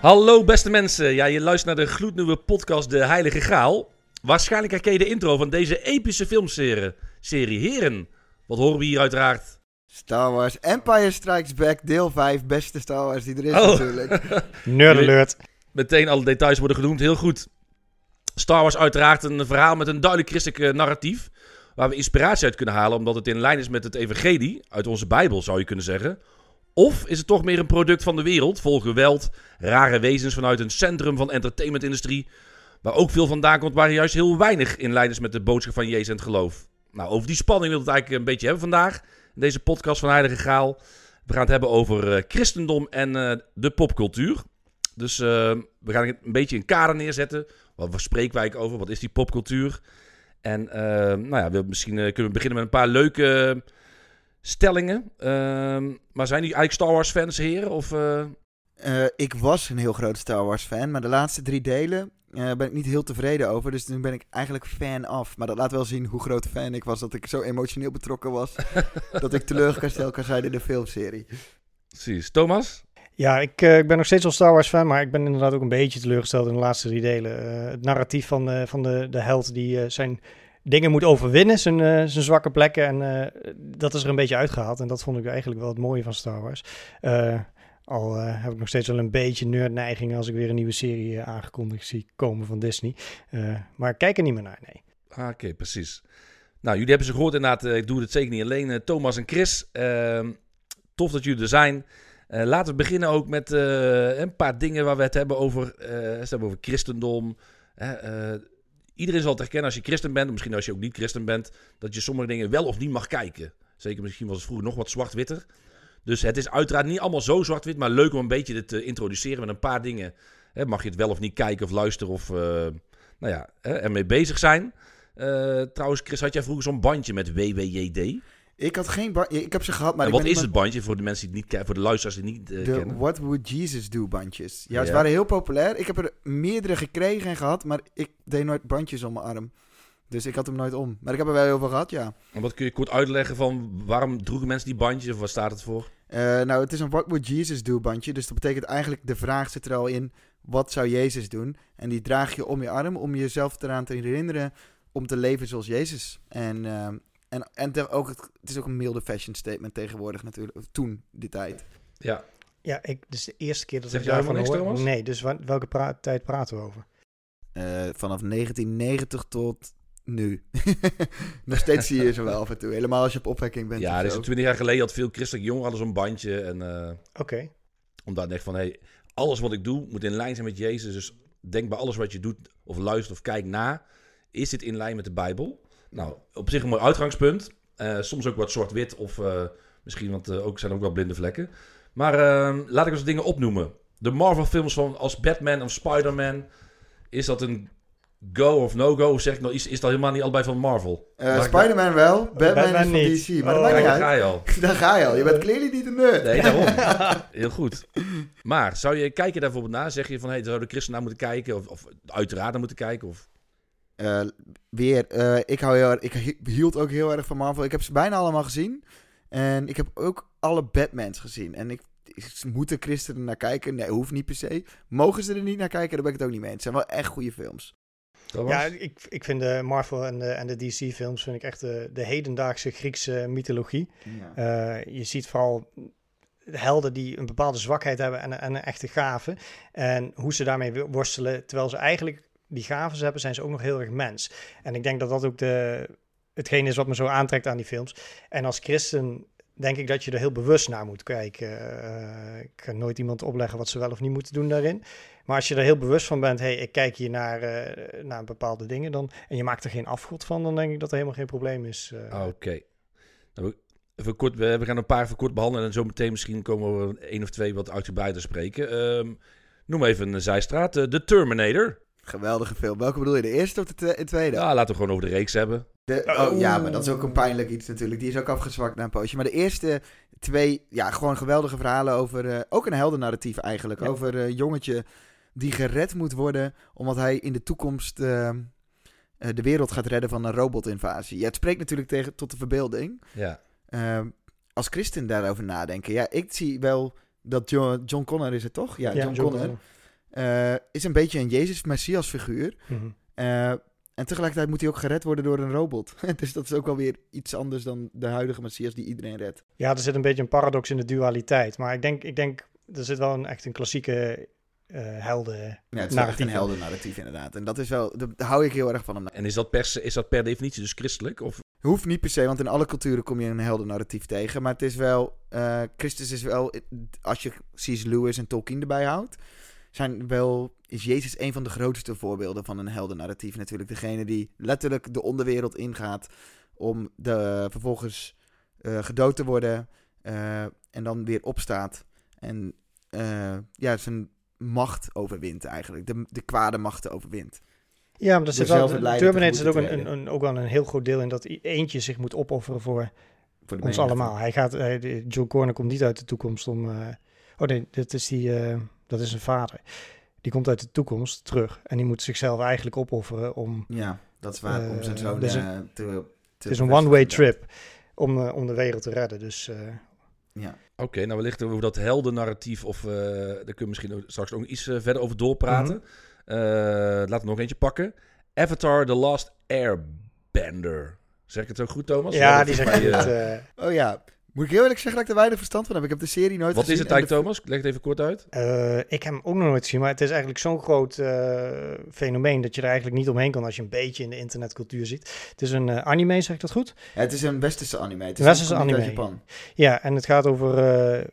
Hallo beste mensen, ja, je luistert naar de gloednieuwe podcast De Heilige Graal. Waarschijnlijk herken je de intro van deze epische filmserie. Serie Heren, wat horen we hier uiteraard? Star Wars Empire Strikes Back, deel 5, beste Star Wars die er is Oh. natuurlijk. Nerd alert. Meteen alle details worden genoemd, heel goed. Star Wars uiteraard een verhaal met een duidelijk christelijk eh, narratief. Waar we inspiratie uit kunnen halen, omdat het in lijn is met het evangelie. Uit onze Bijbel zou je kunnen zeggen. Of is het toch meer een product van de wereld, vol geweld, rare wezens vanuit een centrum van entertainmentindustrie. Waar ook veel vandaan komt, waar juist heel weinig in lijn is met de boodschap van Jezus en het geloof. Nou, over die spanning wil ik het eigenlijk een beetje hebben vandaag. In deze podcast van Heilige Graal. We gaan het hebben over eh, christendom en eh, de popcultuur. Dus eh, we gaan een beetje een kader neerzetten. Wat spreken wij over? Wat is die popcultuur? En nou ja, we, misschien kunnen we beginnen met een paar leuke stellingen. Ehm, maar zijn die eigenlijk Star Wars fans, heren? Of, eh, Eh, ik was een heel groot Star Wars fan, maar de laatste drie delen eh, ben ik niet heel tevreden over. Dus nu ben ik eigenlijk fan af. Maar dat laat wel zien hoe groot fan ik was, dat ik zo emotioneel betrokken was. dat ik teleurgesteld kan zijn in de filmserie. precies. Thomas? Ja, ik, eh, ik ben nog steeds wel Star Wars fan, maar ik ben inderdaad ook een beetje teleurgesteld in de laatste drie delen. Eh, het narratief van, eh, van de, de held die eh, zijn dingen moet overwinnen, zijn, eh, zijn zwakke plekken. En eh, dat is er een beetje uitgehaald. En dat vond ik eigenlijk wel het mooie van Star Wars. Eh, al heb ik nog steeds wel een beetje nerdneiging als ik weer een nieuwe serie aangekondigd zie komen van Disney. Maar kijk er niet meer naar, nee. Ah, Oké, precies. Nou, jullie hebben ze gehoord inderdaad. ik doe het zeker niet alleen. Thomas en Chris, ehm, tof dat jullie er zijn. Laten we beginnen ook met een paar dingen waar we het hebben over. ze hebben over christendom. Iedereen zal het herkennen als je christen bent, misschien als je ook niet christen bent, dat je sommige dingen wel of niet mag kijken. Zeker misschien was het vroeger nog wat zwart-witter. Dus het is uiteraard niet allemaal zo zwart-wit, maar leuk om een beetje dit te introduceren met een paar dingen. Mag je het wel of niet kijken of luisteren of eh, nou ja, ermee bezig zijn. Eh, trouwens, Chris, had jij vroeger zo'n bandje met WWJD? Ik had geen... ba- Ik heb ze gehad, maar en ik wat ben is het bandje voor de mensen die het niet kennen, voor de luisteraars die het niet eh, De kennen? What Would Jesus Do bandjes. Ja, ze waren heel populair. Ik heb er meerdere gekregen en gehad, maar ik deed nooit bandjes om mijn arm. Dus ik had hem nooit om. Maar ik heb er wel heel veel gehad, ja. En wat kun je kort uitleggen van waarom droegen mensen die bandjes of waar staat het voor? Eh, nou, het is een What Would Jesus Do bandje. Dus dat betekent eigenlijk, de vraag zit er al in, wat zou Jezus doen? En die draag je om je arm om jezelf eraan te herinneren om te leven zoals Jezus. En, ehm, en, en te- ook, het, het is ook een milde fashion statement tegenwoordig natuurlijk. Of Toen, die tijd. Ja, Ja, ik, is de eerste keer dat Zeg ik daarvan niks, hoor. Nee, dus wa- welke pra- tijd praten we over? Eh, vanaf 1990 tot nu. Nog steeds zie je ze wel af en toe. Helemaal als je op opwekking bent. ja dus zo. 20 jaar geleden had veel christelijke jongeren hadden zo'n bandje. En eh Oké. omdat echt van, hey, alles wat ik doe moet in lijn zijn met Jezus. Dus denk bij alles wat je doet of luistert of kijkt na, is dit in lijn met de Bijbel? Nou, op zich een mooi uitgangspunt. Eh, soms ook wat zwart-wit of eh, misschien want, eh, ook, zijn er ook wel blinde vlekken. Maar eh, laat ik eens dingen opnoemen. De Marvel films van als Batman of Spider-Man. Is dat een go of no-go? Of zeg ik nou, is, is dat helemaal niet allebei van Marvel? Eh, Spider-Man wel, Batman, Batman is van niet. DC. Maar Oh, dat maakt daar ga je al. Daar ga je al. Je bent clearly niet een nerd. Nee, daarom. Heel goed. Maar zou je, kijk je daar bijvoorbeeld naar? Zeg je van, hey, zou de christen naar moeten kijken? Of, of uiteraard naar moeten kijken? Of... Eh, weer, eh, ik, hou heel, erg- ik hi- hield ook heel erg van Marvel. Ik heb ze bijna allemaal gezien. En ik heb ook alle Batmans gezien. En ik, ik- moeten christenen naar kijken? Nee, hoeft niet per se. Mogen ze er niet naar kijken? Daar ben ik het ook niet mee eens. Het zijn wel echt goede films. Thomas? Ja, ik, ik vind de Marvel en de, en de DC-films vind ik echt de, de hedendaagse Griekse mythologie. Eh, je ziet vooral helden die een bepaalde zwakheid hebben en, en een echte gave. En hoe ze daarmee wo- worstelen, terwijl ze eigenlijk die gaven hebben, zijn ze ook nog heel erg mens. En ik denk dat dat ook de, hetgeen is wat me zo aantrekt aan die films. En als christen denk ik dat je er heel bewust naar moet kijken. Eh, ik ga nooit iemand opleggen wat ze wel of niet moeten doen daarin. Maar als je er heel bewust van bent, hey, ik kijk hier naar, eh, naar bepaalde dingen dan, en je maakt er geen afgod van, dan denk ik dat er helemaal geen probleem is. eh. Oké. Nou, we- kort, we, gaan een paar even kort behandelen en zo meteen misschien komen we één of twee wat uitgebreider spreken. Ehm, noem even een zijstraat. De Terminator. Geweldige film. Welke bedoel je? De eerste of de twe- de tweede? Ja, laten we gewoon over de reeks hebben. De, oh, ja, maar dat is ook een pijnlijk iets natuurlijk. Die is ook afgezwakt na een poosje. Maar de eerste twee, ja, gewoon geweldige verhalen over... eh, ook een heldennarratief eigenlijk. Ja. Over een jongetje die gered moet worden... omdat hij in de toekomst eh, eh, de wereld gaat redden van een robotinvasie. Ja, het spreekt natuurlijk tegen, tot de verbeelding. Ja. Ehm, als christen daarover nadenken. Ja, ik zie wel dat John, John Connor is het toch? Ja, Ja, John, John Connor. Connor. Eh, is een beetje een Jezus-Messias figuur. Mhm. Eh, en tegelijkertijd moet hij ook gered worden door een robot. dus dat is ook wel weer iets anders dan de huidige Messias die iedereen redt. Ja, er zit een beetje een paradox in de dualiteit. Maar ik denk, ik denk er zit wel een, echt een klassieke eh helden. Ja, het is Narratief. een heldennarratief inderdaad. En dat is wel, daar hou ik heel erg van. En is dat, per, is dat per definitie dus christelijk? Of Hoeft niet per se, want in alle culturen kom je een heldennarratief tegen. Maar het is wel, eh, Christus is wel, als je C.S. Lewis en Tolkien erbij houdt, zijn wel, is Jezus een van de grootste voorbeelden van een heldennarratief. Natuurlijk degene die letterlijk de onderwereld ingaat om de, vervolgens eh, gedood te worden eh, en dan weer opstaat. En eh, ja, zijn macht overwint eigenlijk. De, de kwade machten overwint. Ja, maar zit Door wel, Terminator zit ook een, een, ook wel een heel groot deel in dat eentje zich moet opofferen voor Voor ons allemaal. Hij gaat, hij, John Connor komt niet uit de toekomst om... oh nee, dit is die, dat is zijn vader. Die komt uit de toekomst terug en die moet zichzelf eigenlijk opofferen om... Ja, dat is waar. om zijn Eh, zoon dus eh, te, te Het is een one-way trip om, eh, om de wereld te redden. Dus eh, Ja. Oké, nou wellicht over dat heldennarratief of eh, daar kunnen we misschien straks ook iets verder over doorpraten. Eh, laten we nog eentje pakken. Avatar The Last Airbender. Zeg ik het ook goed, Thomas? ja, die het. eh, eh, Oh ja, moet ik heel eerlijk zeggen dat ik er weinig verstand van heb. Ik heb de serie nooit Wat gezien. is het en eigenlijk, de- Thomas? Leg het even kort uit. eh, ik heb hem ook nog nooit gezien, maar het is eigenlijk zo'n groot eh, fenomeen dat je er eigenlijk niet omheen kan als je een beetje in de internetcultuur ziet. Het is een eh, anime, zeg ik dat goed? Ja, het is een westerse anime. Het is Westerse uit anime. Japan. Ja, en het gaat over eh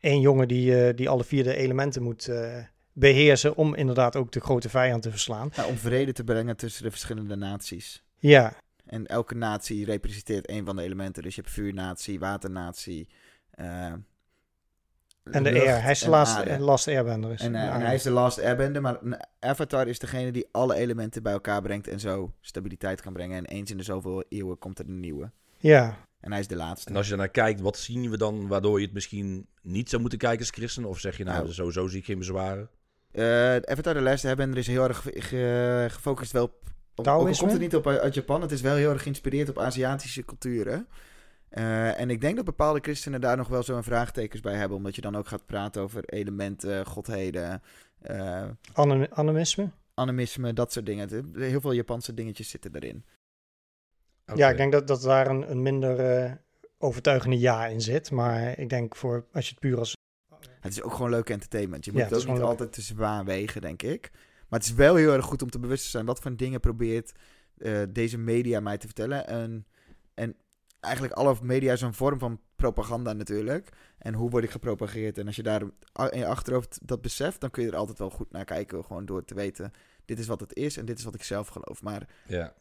één jongen die, eh, die alle vier de elementen moet eh, beheersen om inderdaad ook de grote vijand te verslaan. Ja, om vrede te brengen tussen de verschillende naties. Ja, En elke natie representeert een van de elementen. Dus je hebt vuurnatie, waternatie. eh, en de lucht air. Hij is de last, last airbender. Is En, eh, en hij is de last airbender, maar een avatar is degene die alle elementen bij elkaar brengt en zo stabiliteit kan brengen. En eens in de zoveel eeuwen komt er een nieuwe. ja, En hij is de laatste. En als je daarnaar kijkt, wat zien we dan waardoor je het misschien niet zou moeten kijken als christen? Of zeg je nou, Nou. sowieso zie ik geen bezwaren? Eh Avatar The Last Airbender is heel erg ge- ge- gefocust wel op... ook komt het niet op uit Japan, het is wel heel erg geïnspireerd op Aziatische culturen. Eh, en ik denk dat bepaalde christenen daar nog wel zo'n vraagtekens bij hebben. Omdat je dan ook gaat praten over elementen, godheden, eh, Anim- animisme. animisme, dat soort dingen. Heel veel Japanse dingetjes zitten erin. Oké. Ja, ik denk dat, dat daar een, een minder eh, overtuigende ja in zit. Maar ik denk voor als je het puur als. Het is ook gewoon leuk entertainment. Je moet het ook niet leuk. altijd te zwaar wegen, denk ik. Maar het is wel heel erg goed om te bewust te zijn. Wat voor dingen probeert eh, deze media mij te vertellen. En, en eigenlijk alle media is een vorm van propaganda natuurlijk. En hoe word ik gepropageerd? En als je daar in je achterhoofd dat beseft, dan kun je er altijd wel goed naar kijken. Gewoon door te weten, dit is wat het is en dit is wat ik zelf geloof. Maar Ja.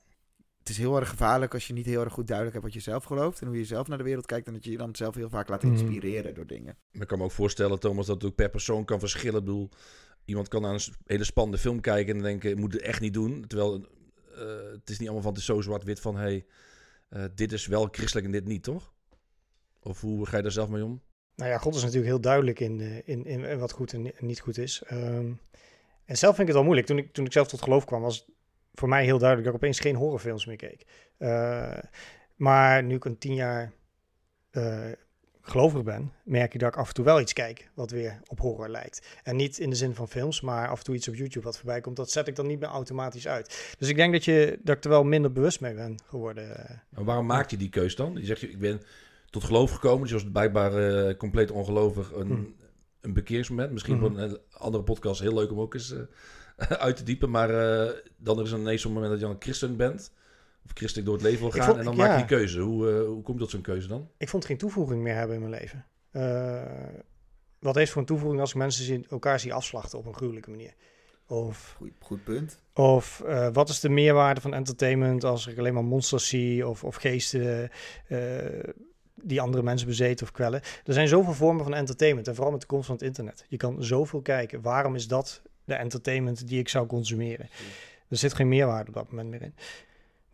het is heel erg gevaarlijk als je niet heel erg goed duidelijk hebt wat je zelf gelooft. En hoe je zelf naar de wereld kijkt. En dat je je dan zelf heel vaak laat Mhm. inspireren door dingen. Maar ik kan me ook voorstellen, Thomas, dat het ook per persoon kan verschillen. Ik bedoel, iemand kan naar een hele spannende film kijken en denken, ik moet het echt niet doen. Terwijl eh, het is niet allemaal van, het is zo zwart-wit van, hey, eh, dit is wel christelijk en dit niet, toch? Of hoe ga je daar zelf mee om? Nou ja, God is natuurlijk heel duidelijk in, eh, in, in, wat goed en ni- en niet goed is. Ehm, en zelf vind ik het wel moeilijk. Toen ik, toen ik zelf tot geloof kwam, was voor mij heel duidelijk dat ik opeens geen horrorfilms meer keek. Maar nu ik een tien jaar gelovig ben, merk ik dat ik af en toe wel iets kijk wat weer op horror lijkt. En niet in de zin van films, maar af en toe iets op YouTube wat voorbij komt. Dat zet ik dan niet meer automatisch uit. Dus ik denk dat, je, dat ik er wel minder bewust mee ben geworden. Maar waarom maak je die keus dan? Je zegt, ik ben tot geloof gekomen, dus je was blijkbaar eh, compleet ongelovig. Een, Hm. een bekeringsmoment, misschien Mhm. voor een andere podcast heel leuk om ook eens eh, uit te diepen. Maar eh, dan is er ineens zo'n moment dat je dan een christen bent, of christelijk door het leven wil gaan, vond- en dan ja. maak je die keuze. Hoe, eh, hoe komt dat zo'n keuze dan? ik vond geen toevoeging meer hebben in mijn leven. Eh, wat heeft voor een toevoeging als ik mensen zien, elkaar zie afslachten op een gruwelijke manier? Of, Goed, goed punt. of eh, wat is de meerwaarde van entertainment als ik alleen maar monsters zie of, of geesten eh, die andere mensen bezeten of kwellen? Er zijn zoveel vormen van entertainment en vooral met de komst van het internet. Je kan zoveel kijken. Waarom is dat de entertainment die ik zou consumeren? Er zit geen meerwaarde op dat moment meer in.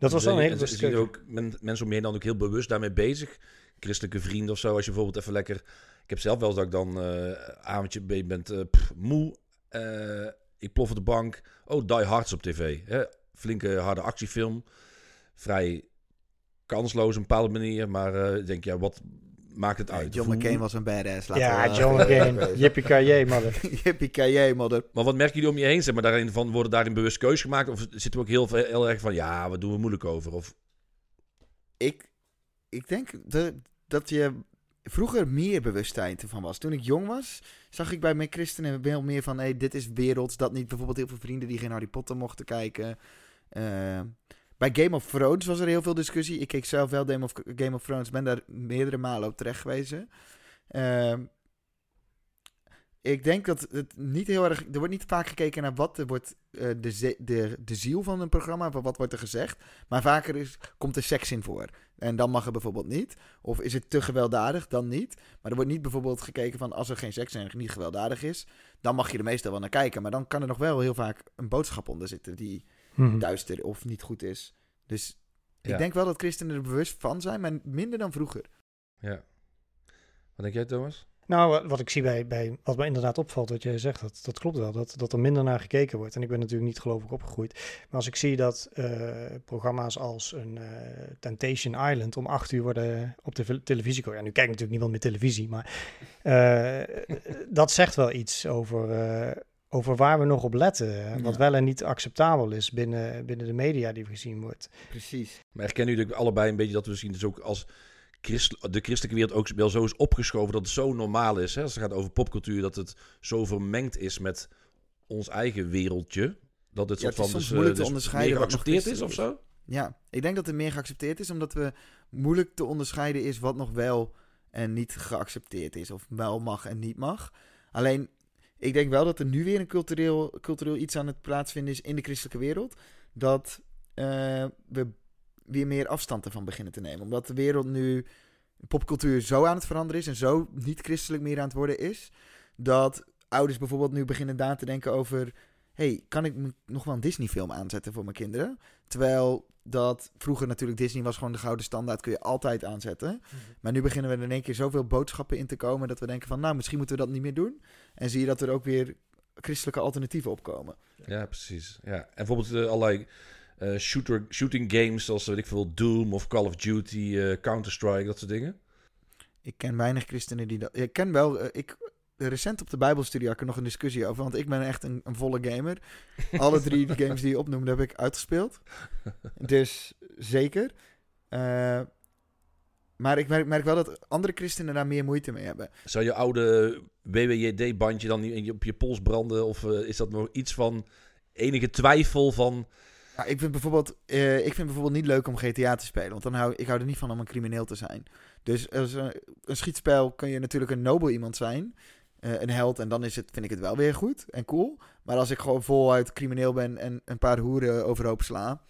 Dat was wel een hele En bewuste zie ook men- mensen om je heen dan ook heel bewust daarmee bezig. Christelijke vrienden of zo. Als je bijvoorbeeld even lekker... Ik heb zelf wel eens dat ik dan eh avondje ben, bent eh, pff, moe. eh, ik plof op de bank. Oh, Die Hards op tv. Hè? Flinke harde actiefilm. Vrij kansloos op een bepaalde manier. Maar eh, ik denk, ja, wat maakt het uit. John McCain was een badass. laten Ja, we- John McCain. Yippie mother. Yippie mother. Maar wat merken jullie om je heen? Zeg maar, daarin van, worden daarin bewust keuzes gemaakt? Of zitten we ook heel, veel- heel erg van, ja, wat doen we moeilijk over? Of, Ik, ik denk dat, dat je vroeger meer bewustheid ervan was. Toen ik jong was, zag ik bij mijn christenen veel meer van... Hey, dit is werelds, dat niet. Bijvoorbeeld heel veel vrienden die geen Harry Potter mochten kijken. Eh, bij Game of Thrones was er heel veel discussie. Ik keek zelf wel Game of, Game of Thrones, ben daar meerdere malen op terecht gewezen. Eh, ik denk dat het niet heel erg... Er wordt niet vaak gekeken naar wat er wordt... eh, de, de, de ziel van een programma, wat wordt er gezegd. Maar vaker is, komt er seks in voor. En dan mag het bijvoorbeeld niet. Of is het te gewelddadig, dan niet. Maar er wordt niet bijvoorbeeld gekeken van als er geen seks en niet gewelddadig is, dan mag je er meestal wel naar kijken. Maar dan kan er nog wel heel vaak een boodschap onder zitten die Mhm. duister of niet goed is. Dus Ja. ik denk wel dat christenen er bewust van zijn, maar minder dan vroeger. ja. Wat denk jij, Thomas? Nou, wat- ik zie bij, bij wat me inderdaad opvalt, wat jij zegt, dat, dat klopt wel. Dat, dat er minder naar gekeken wordt. En ik ben natuurlijk niet gelovig opgegroeid. Maar als ik zie dat eh, programma's als een eh, Temptation Island om acht uur worden op de televisie. Ja, nu kijkt natuurlijk niemand meer televisie, maar eh, dat zegt wel iets over, eh, over waar we nog op letten. Wat Ja. wel en niet acceptabel is binnen, binnen de media die gezien wordt. Precies. Maar herkennen jullie allebei een beetje dat we zien dus ook als christ, de christelijke wereld ook wel zo is opgeschoven dat het zo normaal is. Hè? Als het gaat over popcultuur, dat het zo vermengd is met ons eigen wereldje. Dat het Ja, soort het is van soms dus, moeilijk eh, te dus onderscheiden meer wat nog geaccepteerd is of zo. Ja, ik denk dat het meer geaccepteerd is, omdat we moeilijk te onderscheiden is wat nog wel en niet geaccepteerd is. Of wel mag en niet mag. Alleen, ik denk wel dat er nu weer een cultureel, cultureel iets aan het plaatsvinden is in de christelijke wereld. Dat eh, we weer meer afstand ervan beginnen te nemen. Omdat de wereld nu, popcultuur zo aan het veranderen is en zo niet christelijk meer aan het worden is. Dat ouders bijvoorbeeld nu beginnen na te denken over hey, kan ik nog wel een Disney-film aanzetten voor mijn kinderen? Terwijl dat vroeger natuurlijk Disney was gewoon de gouden standaard, kun je altijd aanzetten. Maar nu beginnen we in één keer zoveel boodschappen in te komen dat we denken van, nou, misschien moeten we dat niet meer doen. En zie je dat er ook weer christelijke alternatieven opkomen. Ja, precies. Ja. En bijvoorbeeld eh, allerlei eh, shooter, shooting games zoals weet ik veel, Doom of Call of Duty, eh, Counter-Strike, dat soort dingen. Ik ken weinig christenen die dat... Ik ken wel... ik, recent op de Bijbelstudie had ik er nog een discussie over, want ik ben echt een, een volle gamer. Alle drie de games die je opnoemde heb ik uitgespeeld. Dus zeker. Eh, maar ik merk, merk wel dat andere christenen daar meer moeite mee hebben. Zou je oude WWJD-bandje dan niet in je- op je pols branden? Of eh, is dat nog iets van enige twijfel van... Ja, ik vind bijvoorbeeld, eh, ik vind bijvoorbeeld niet leuk om GTA te spelen, want dan hou ik hou er niet van om een crimineel te zijn. Dus als een, een schietspel kun je natuurlijk een nobel iemand zijn, eh, een held, en dan is het, vind ik het wel weer goed en cool. Maar als ik gewoon voluit crimineel ben en een paar hoeren overhoop sla,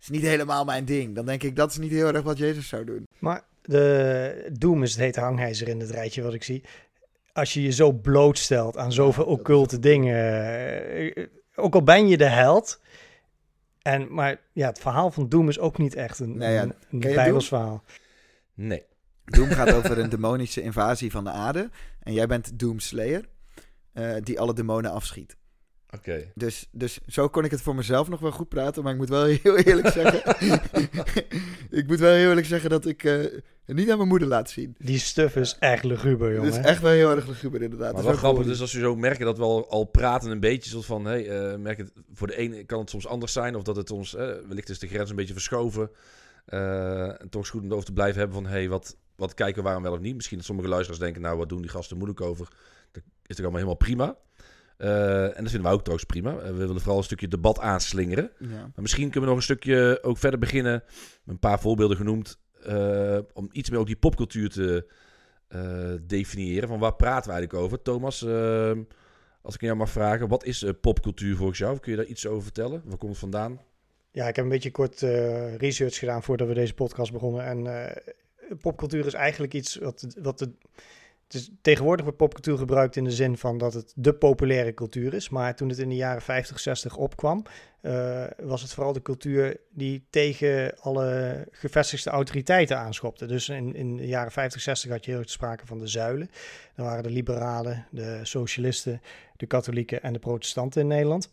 is niet helemaal mijn ding. Dan denk ik dat is niet heel erg wat Jezus zou doen. Maar de Doom is het hete hangijzer in het rijtje wat ik zie. Als je je zo blootstelt aan zoveel is occulte dingen, eh, ook al ben je de held. En, maar ja, het verhaal van Doom is ook niet echt een, Nee, ja. een, een bijbels verhaal. Nee. Doom gaat over een demonische invasie van de aarde en jij bent Doomslayer, eh die alle demonen afschiet. Oké. Dus, dus zo kon ik het voor mezelf nog wel goed praten. Maar ik moet wel heel eerlijk zeggen. ik moet wel heel eerlijk zeggen dat ik eh, het niet aan mijn moeder laat zien. Die stuff is echt luguber, Het jongen. is echt wel heel erg luguber, inderdaad. Maar Het wel is grappig, cool. dus als je zo merkt dat we al, al praten een beetje, soort van, hey, eh, merk het, voor de ene kan het soms anders zijn, of dat het soms, eh, wellicht is de grens een beetje verschoven. Eh, en toch is het goed om erover te blijven hebben van, hey, wat, wat kijken we waarom wel of niet. Misschien dat sommige luisteraars denken, nou, wat doen die gasten moeilijk over? Dat is toch allemaal helemaal prima. Eh, en dat vinden wij ook trouwens prima. Eh, we willen vooral een stukje debat aanslingeren. Ja. Maar misschien kunnen we nog een stukje ook verder beginnen. Een paar voorbeelden genoemd. eh, om iets meer ook die popcultuur te definiëren. Van waar praten we eigenlijk over? Thomas, als ik jou mag vragen. Wat is popcultuur volgens jou? Kun je daar iets over vertellen? Waar komt het vandaan? Ja, ik heb een beetje kort research gedaan voordat we deze podcast begonnen. En popcultuur is eigenlijk iets wat, wat de, het is, tegenwoordig wordt popcultuur gebruikt in de zin van dat het de populaire cultuur is. Maar toen het in de jaren 50, 60 opkwam, eh, was het vooral de cultuur die tegen alle gevestigde autoriteiten aanschopte. Dus in, in de jaren 50, 60 had je heel erg sprake van de zuilen. Dan waren de liberalen, de socialisten, de katholieken en de protestanten in Nederland.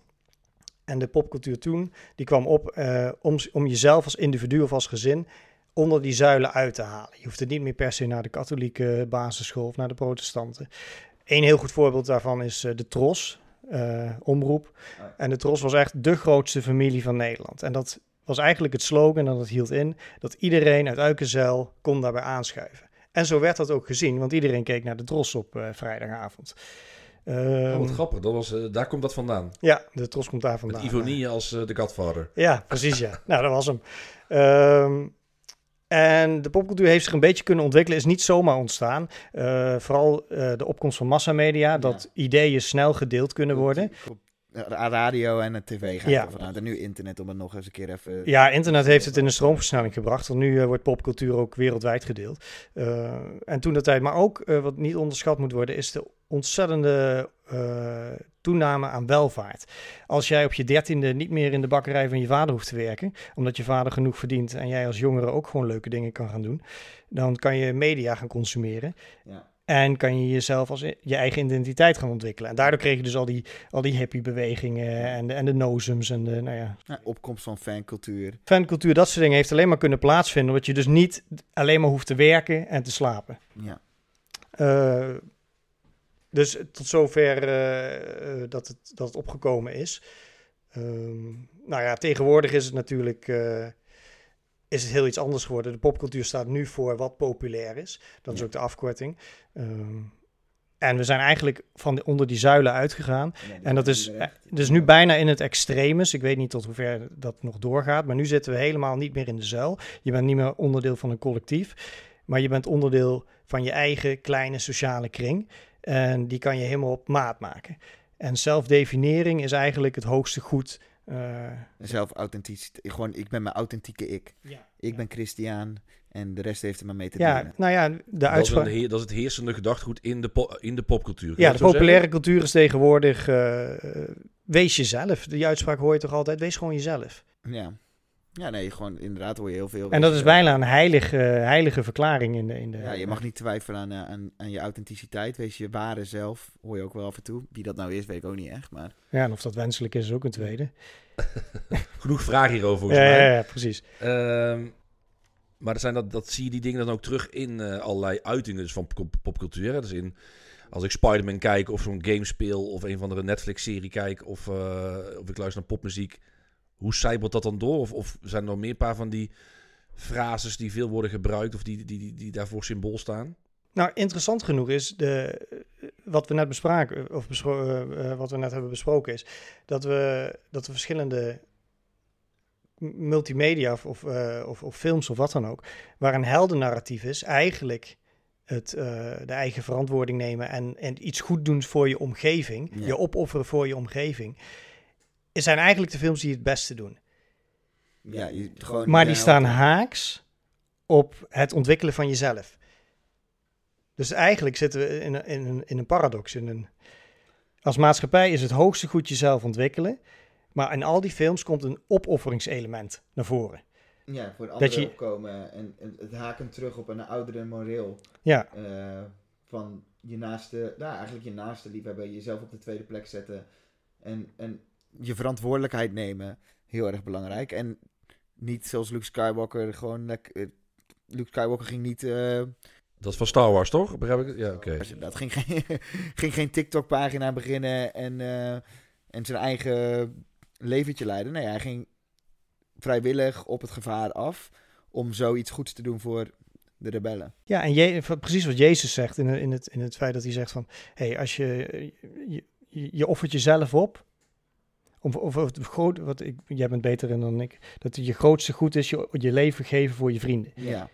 En de popcultuur toen, die kwam op eh, om, om jezelf als individu of als gezin onder die zuilen uit te halen. Je hoeft het niet meer per se naar de katholieke basisschool of naar de protestanten. Een heel goed voorbeeld daarvan is uh, de Tros, uh, omroep. Oh en de Tros was echt de grootste familie van Nederland. En dat was eigenlijk het slogan en dat hield in dat iedereen uit Uikenzeil kon daarbij aanschuiven. En zo werd dat ook gezien, want iedereen keek naar de Tros op uh, vrijdagavond. oh, wat grappig, dat was, daar komt dat vandaan. Ja, de Tros komt daar vandaan. Met Ivonie als de Godfather. Ja, precies ja. nou, dat was hem. Ehm, en de popcultuur heeft zich een beetje kunnen ontwikkelen, is niet zomaar ontstaan. Uh, vooral uh, de opkomst van massamedia, dat ideeën snel gedeeld kunnen worden. Radio en de tv gaat ja. vanuit. En nu internet om het nog eens een keer even... Ja, internet heeft het in een stroomversnelling gebracht. Want nu uh, wordt popcultuur ook wereldwijd gedeeld. en toen dat tijd, maar ook wat niet onderschat moet worden, is de ontzettende toename aan welvaart. Als jij op je dertiende niet meer in de bakkerij van je vader hoeft te werken, omdat je vader genoeg verdient en jij als jongere ook gewoon leuke dingen kan gaan doen, dan kan je media gaan consumeren. Ja. En kan je jezelf als je eigen identiteit gaan ontwikkelen. En daardoor kreeg je dus al die, al die hippie-bewegingen en de, en de nozums en de, nou ja. ja. Opkomst van fancultuur. Fancultuur, dat soort dingen heeft alleen maar kunnen plaatsvinden, omdat je dus niet alleen maar hoeft te werken en te slapen. Ja. Uh, dus tot zover uh, dat, het, dat het opgekomen is. Um, nou ja, tegenwoordig is het natuurlijk uh, is het heel iets anders geworden. De popcultuur staat nu voor wat populair is. Dat is ook de afkorting. Um, en we zijn eigenlijk van de, onder die zuilen uitgegaan. en dat is dus nu bijna in het extremes. Ik weet niet tot hoever dat nog doorgaat. Maar nu zitten we helemaal niet meer in de zuil. Je bent niet meer onderdeel van een collectief. Maar je bent onderdeel van je eigen kleine sociale kring. En die kan je helemaal op maat maken. En zelfdefinering is eigenlijk het hoogste goed. Uh, Zelfauthenticiteit. Gewoon, ik ben mijn authentieke ik. Ja, ik ben Christian en de rest heeft er maar mee te ja, Nou ja, de uitspraak... Dat is, dat is het heersende gedachtegoed in de, in de popcultuur. Ja, de populaire cultuur is tegenwoordig... Uh, wees jezelf. Die uitspraak hoor je toch altijd? Wees gewoon jezelf. Ja. Ja, nee, gewoon inderdaad hoor je heel veel. En dat is bijna een heilige, heilige verklaring in de, in de... Ja, je mag niet twijfelen aan, eh, aan, aan je authenticiteit. Wees je ware zelf, hoor je ook wel af en toe. Wie dat nou is, weet ik ook niet echt, maar... Ja, en of dat wenselijk is, is ook een tweede. Genoeg vragen hierover, volgens ja, mij. Ja, ja precies. Um, maar er zijn dat, dat zie je die dingen dan ook terug in uh, allerlei uitingen dus van popcultuur. Dus in, als ik Spider-Man kijk of zo'n game speel of een van de Netflix-serie kijk of, uh, of ik luister naar popmuziek hoe zijpelt dat dan door? Of, of zijn er nog meer paar van die frases die veel worden gebruikt of die, die, die, die daarvoor symbool staan? Nou, interessant genoeg is de, wat we net bespraken, of bespro uh, wat we net hebben besproken, is dat we, dat we verschillende multimedia of, of, uh, of, of, films of wat dan ook, waar een heldennarratief is, eigenlijk het, uh, de eigen verantwoording nemen en, en iets goed doen voor je omgeving, ja. je opofferen voor je omgeving zijn eigenlijk de films die het beste doen. Ja, je, gewoon, maar die staan haaks op het ontwikkelen van jezelf. Dus eigenlijk zitten we in een, in een, in een paradox. In een, als maatschappij is het hoogste goed jezelf ontwikkelen. Maar in al die films komt een opofferingselement naar voren. Ja, voor anderen dat je, opkomen en, het haken terug op een oudere moreel. Ja. Uh, van je naaste, nou eigenlijk je naaste liefhebber, jezelf op de tweede plek zetten. En, en je verantwoordelijkheid nemen. Heel erg belangrijk. En niet zoals Luke Skywalker gewoon... Uh, Luke Skywalker ging niet... Uh, dat is van Star Wars, toch? Begrijp ik? Ja, oké. Okay. Dat ging geen, ging geen TikTok-pagina beginnen en, uh, en zijn eigen leventje leiden. Nee, hij ging vrijwillig op het gevaar af om zoiets goeds te doen voor de rebellen. Ja, en je, precies wat Jezus zegt in, in, het, in het feit dat hij zegt van... hé, hey, als je, je, je offert jezelf op of, of, het groot, wat ik, jij bent beter in dan ik, dat je grootste goed is je, je leven geven voor je vrienden. Ja.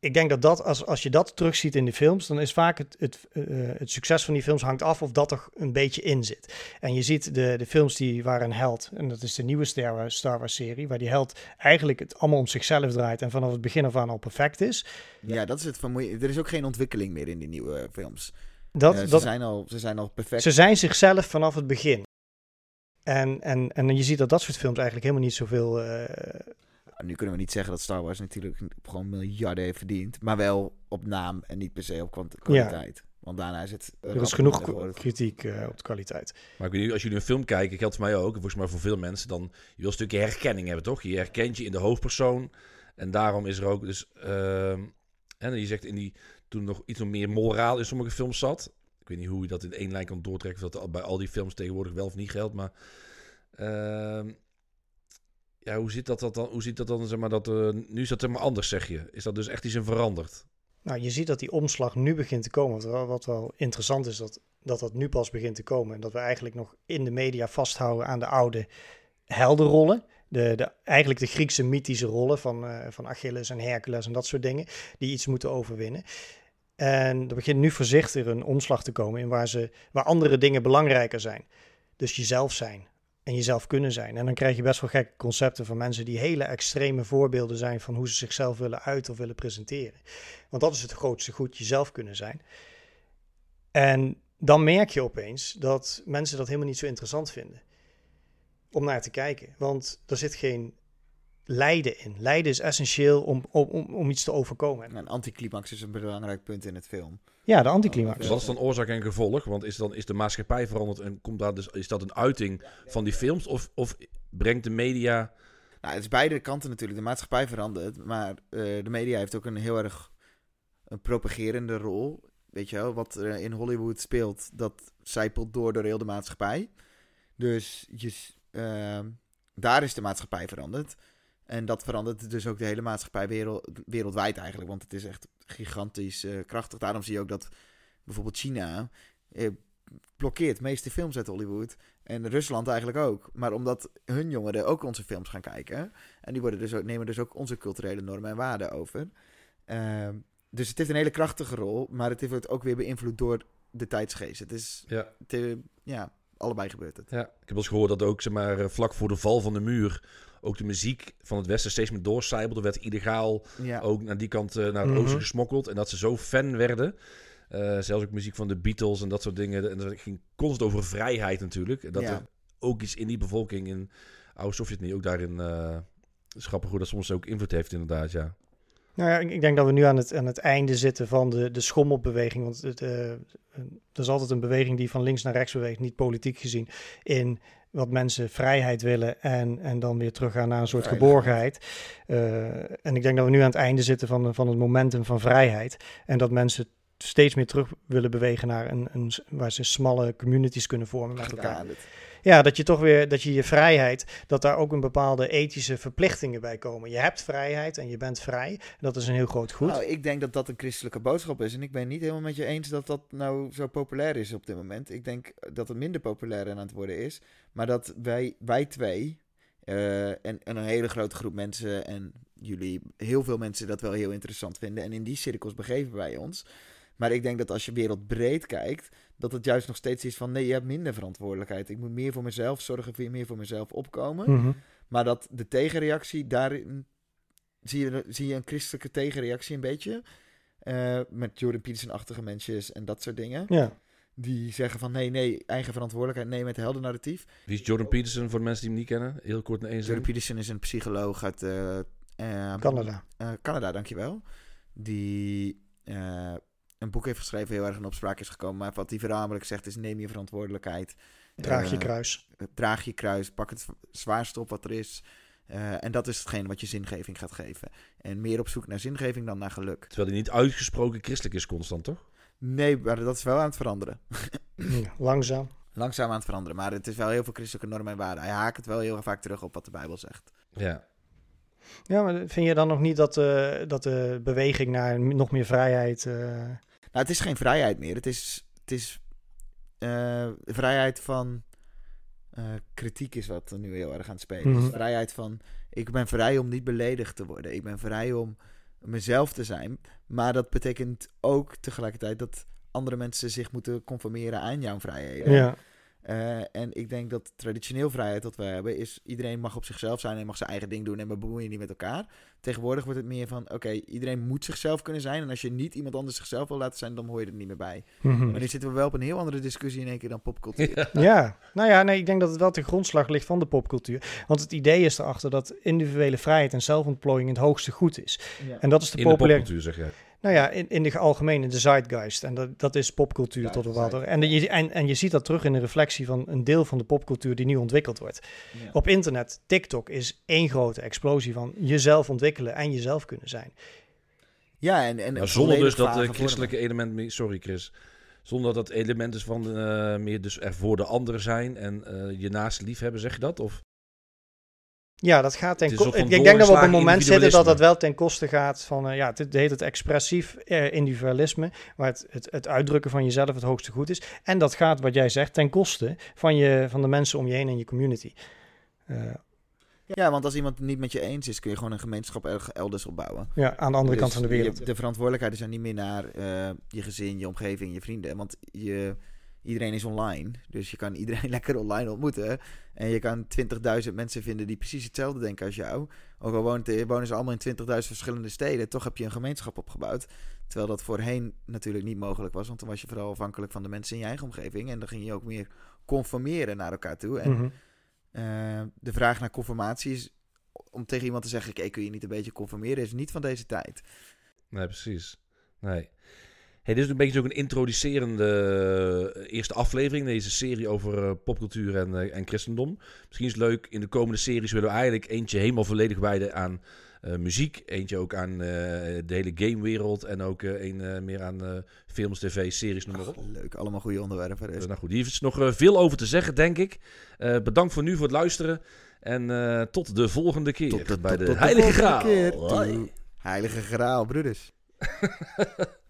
Ik denk dat, dat als, als je dat terugziet in de films, dan is vaak het, het, uh, het succes van die films hangt af of dat er een beetje in zit. En je ziet de, de films die waar een held, en dat is de nieuwe Star Wars, Star Wars serie, waar die held eigenlijk het allemaal om zichzelf draait en vanaf het begin af aan al perfect is. Ja, dat is het vermoeiend. Er is ook geen ontwikkeling meer in die nieuwe films. Dat, uh, ze, dat, zijn al, ze zijn al perfect. Ze zijn zichzelf vanaf het begin. En, en, en je ziet dat dat soort films eigenlijk helemaal niet zoveel... Uh... Nu kunnen we niet zeggen dat Star Wars natuurlijk gewoon miljarden heeft verdiend. Maar wel op naam en niet per se op kwaliteit. Want daarna is het... Er is genoeg kritiek uh, op de kwaliteit. Maar ik weet niet, als jullie een film kijken, geldt voor mij ook, volgens mij voor veel mensen, dan je wil een stukje herkenning hebben, toch? Je herkent je in de hoofdpersoon. En daarom is er ook dus... ehm, en je zegt in die, toen nog iets meer moraal in sommige films zat. Ik weet niet hoe je dat in één lijn kan doortrekken. Dat bij al die films tegenwoordig wel of niet geldt. Maar ehm, ja, hoe zit dat, dat dan? Hoe ziet dat dan? Zeg maar, dat, eh, nu is dat helemaal anders, zeg je. Is dat dus echt iets in veranderd? Nou, je ziet dat die omslag nu begint te komen. Wat wel, wat wel interessant is, dat, dat dat nu pas begint te komen. En dat we eigenlijk nog in de media vasthouden aan de oude heldenrollen. De, de, eigenlijk de Griekse mythische rollen van, eh, van Achilles en Hercules en dat soort dingen. Die iets moeten overwinnen. En er begint nu voorzichtig een omslag te komen in waar, ze, waar andere dingen belangrijker zijn. Dus jezelf zijn en jezelf kunnen zijn. En dan krijg je best wel gekke concepten van mensen die hele extreme voorbeelden zijn van hoe ze zichzelf willen uiten of willen presenteren. Want dat is het grootste goed, jezelf kunnen zijn. En dan merk je opeens dat mensen dat helemaal niet zo interessant vinden om naar te kijken. Want er zit geen lijden in. Lijden is essentieel om, om, om, om iets te overkomen. Een anticlimax is een belangrijk punt in het film. Ja, de anticlimax. Wat is dan oorzaak en gevolg? Want is, dan, is de maatschappij veranderd en komt daar dus, is dat een uiting van die films? Of, of brengt de media... Nou, het is beide kanten natuurlijk. De maatschappij verandert, maar eh, de media heeft ook een heel erg een propagerende rol. Weet je wel, wat er in Hollywood speelt, dat zijpelt door door heel de maatschappij. Dus je, ehm, daar is de maatschappij veranderd. En dat verandert dus ook de hele maatschappij wereld, wereldwijd eigenlijk. Want het is echt gigantisch eh, krachtig. Daarom zie je ook dat bijvoorbeeld China eh, blokkeert de meeste films uit Hollywood. En Rusland eigenlijk ook. Maar omdat hun jongeren ook onze films gaan kijken. En die worden dus ook, nemen dus ook onze culturele normen en waarden over. Ehm, dus het heeft een hele krachtige rol. Maar het wordt ook weer beïnvloed door de tijdsgeest. Het is, Ja, ja, allebei gebeurt het. ja. Ik heb wel eens gehoord dat ook zeg maar, eh, vlak voor de val van de muur... ook de muziek van het Westen steeds meer doorcijpelde. werd illegaal Ja, ook naar die kant, eh, naar het Mhm. oosten gesmokkeld. En dat ze zo fan werden. Eh, zelfs ook muziek van de Beatles en dat soort dingen. En dat ging constant over vrijheid natuurlijk. En dat Ja. er ook iets in die bevolking in oude Sovjet-Unie ook daarin... eh het is grappig hoe dat soms ook invloed heeft inderdaad, ja. Nou ja, ik denk dat we nu aan het, aan het einde zitten van de, de schommelbeweging. Want het, eh, er is altijd een beweging die van links naar rechts beweegt, niet politiek gezien. In wat mensen vrijheid willen en, en dan weer teruggaan naar een soort geborgenheid. Eh, en ik denk dat we nu aan het einde zitten van, van het momentum van vrijheid. En dat mensen steeds meer terug willen bewegen naar een, een waar ze smalle communities kunnen vormen met elkaar. Ja, dat je toch weer, dat je je vrijheid, dat daar ook een bepaalde ethische verplichtingen bij komen. Je hebt vrijheid en je bent vrij. Dat is een heel groot goed. Nou, ik denk dat dat een christelijke boodschap is. En ik ben niet helemaal met je eens dat dat nou zo populair is op dit moment. Ik denk dat het minder populair aan het worden is. Maar dat wij, wij twee eh, en, en een hele grote groep mensen en jullie, heel veel mensen dat wel heel interessant vinden. En in die cirkels begeven wij ons. Maar ik denk dat als je wereldbreed kijkt, dat het juist nog steeds is van nee, je hebt minder verantwoordelijkheid. Ik moet meer voor mezelf zorgen, weer meer voor mezelf opkomen. Mhm. Maar dat de tegenreactie, daarin zie je, zie je een christelijke tegenreactie een beetje. Eh, met Jordan Peterson-achtige mensen en dat soort dingen. Ja. Die zeggen van nee, nee, eigen verantwoordelijkheid, nee met heldennarratief. Wie is Jordan Peterson voor de mensen die hem niet kennen? Heel kort in één zin. Jordan Peterson is een psycholoog uit eh, Canada. eh, Canada, dankjewel. Die eh, een boek heeft geschreven, heel erg in opspraak is gekomen. Maar wat hij voornamelijk zegt is neem je verantwoordelijkheid. Draag je Eh, kruis. draag je kruis, pak het zwaarste op wat er is. Eh, en dat is hetgeen wat je zingeving gaat geven. En meer op zoek naar zingeving dan naar geluk. Terwijl hij niet uitgesproken christelijk is constant, toch? Nee, maar dat is wel aan het veranderen. Ja, langzaam. Langzaam aan het veranderen. Maar het is wel heel veel christelijke normen en waarden. Hij haakt het wel heel vaak terug op wat de Bijbel zegt. Ja. Ja, maar vind je dan nog niet dat, eh, dat de beweging naar nog meer vrijheid... eh, Nou, het is geen vrijheid meer. Het is, het is eh, vrijheid van eh, kritiek is wat er nu heel erg aan het spelen. Mhm. Vrijheid van, ik ben vrij om niet beledigd te worden. Ik ben vrij om mezelf te zijn. Maar dat betekent ook tegelijkertijd dat andere mensen zich moeten conformeren aan jouw vrijheden. ja. Eh, en ik denk dat traditioneel vrijheid dat we hebben is iedereen mag op zichzelf zijn en mag zijn eigen ding doen en we bemoeien niet met elkaar. Tegenwoordig wordt het meer van oké, iedereen moet zichzelf kunnen zijn en als je niet iemand anders zichzelf wil laten zijn, dan hoor je er niet meer bij. Mhm. Maar nu zitten we wel op een heel andere discussie in één keer dan popcultuur. Ja, nou ja, nee, ik denk dat het wel de grondslag ligt van de popcultuur. Want het idee is erachter dat individuele vrijheid en zelfontplooiing het hoogste goed is. Ja. En dat is de In de populaire... popcultuur, zeg jij. Nou ja, in, in de algemene, de zeitgeist. En dat, dat is popcultuur Ja, tot de een water. En, je, en, en je ziet dat terug in de reflectie van een deel van de popcultuur die nu ontwikkeld wordt. Ja. Op internet, TikTok is één grote explosie van jezelf ontwikkelen en jezelf kunnen zijn. Ja, en, en Maar zonder dus dat vormen. christelijke element. Sorry Chris. Zonder dat het element is van eh, meer dus er voor de ander zijn en eh, je naast lief hebben, zeg je dat? Of Ja, dat gaat ten koste. Ik denk dat we op een moment zitten dat dat wel ten koste gaat van, eh, ja, het heet het expressief eh, individualisme, waar het, het, het uitdrukken van jezelf het hoogste goed is. En dat gaat, wat jij zegt, ten koste van, je, van de mensen om je heen en je community. Eh, Ja, want als iemand het niet met je eens is, kun je gewoon een gemeenschap erg elders opbouwen. ja, aan de andere Dus kant van de wereld. je- de verantwoordelijkheden zijn niet meer naar eh, je gezin, je omgeving, je vrienden. Want je, iedereen is online. Dus je kan iedereen lekker online ontmoeten. En je kan 20.000 mensen vinden die precies hetzelfde denken als jou. Ook al woont, eh, wonen ze allemaal in 20.000 verschillende steden. Toch heb je een gemeenschap opgebouwd. Terwijl dat voorheen natuurlijk niet mogelijk was. Want dan was je vooral afhankelijk van de mensen in je eigen omgeving. En dan ging je ook meer conformeren naar elkaar toe. En Mhm. eh, de vraag naar conformatie is om tegen iemand te zeggen: Oké, kun je niet een beetje conformeren? Is niet van deze tijd. Nee, precies. Nee. Hey, dit is een beetje ook een introducerende eh, eerste aflevering. Deze serie over eh, popcultuur en, eh, en christendom. Misschien is het leuk, in de komende series willen we eigenlijk eentje helemaal volledig wijden aan muziek. Eentje ook aan de hele gamewereld. En ook een meer aan films, tv, series, noem maar op. Leuk, allemaal goede onderwerpen. Dus. Nou goed, hier is nog veel over te zeggen, denk ik. Bedankt voor nu voor het luisteren. En tot de volgende keer Tot de- bij tot- de tot de Heilige volgende Graal. keer. Heilige Graal, broeders.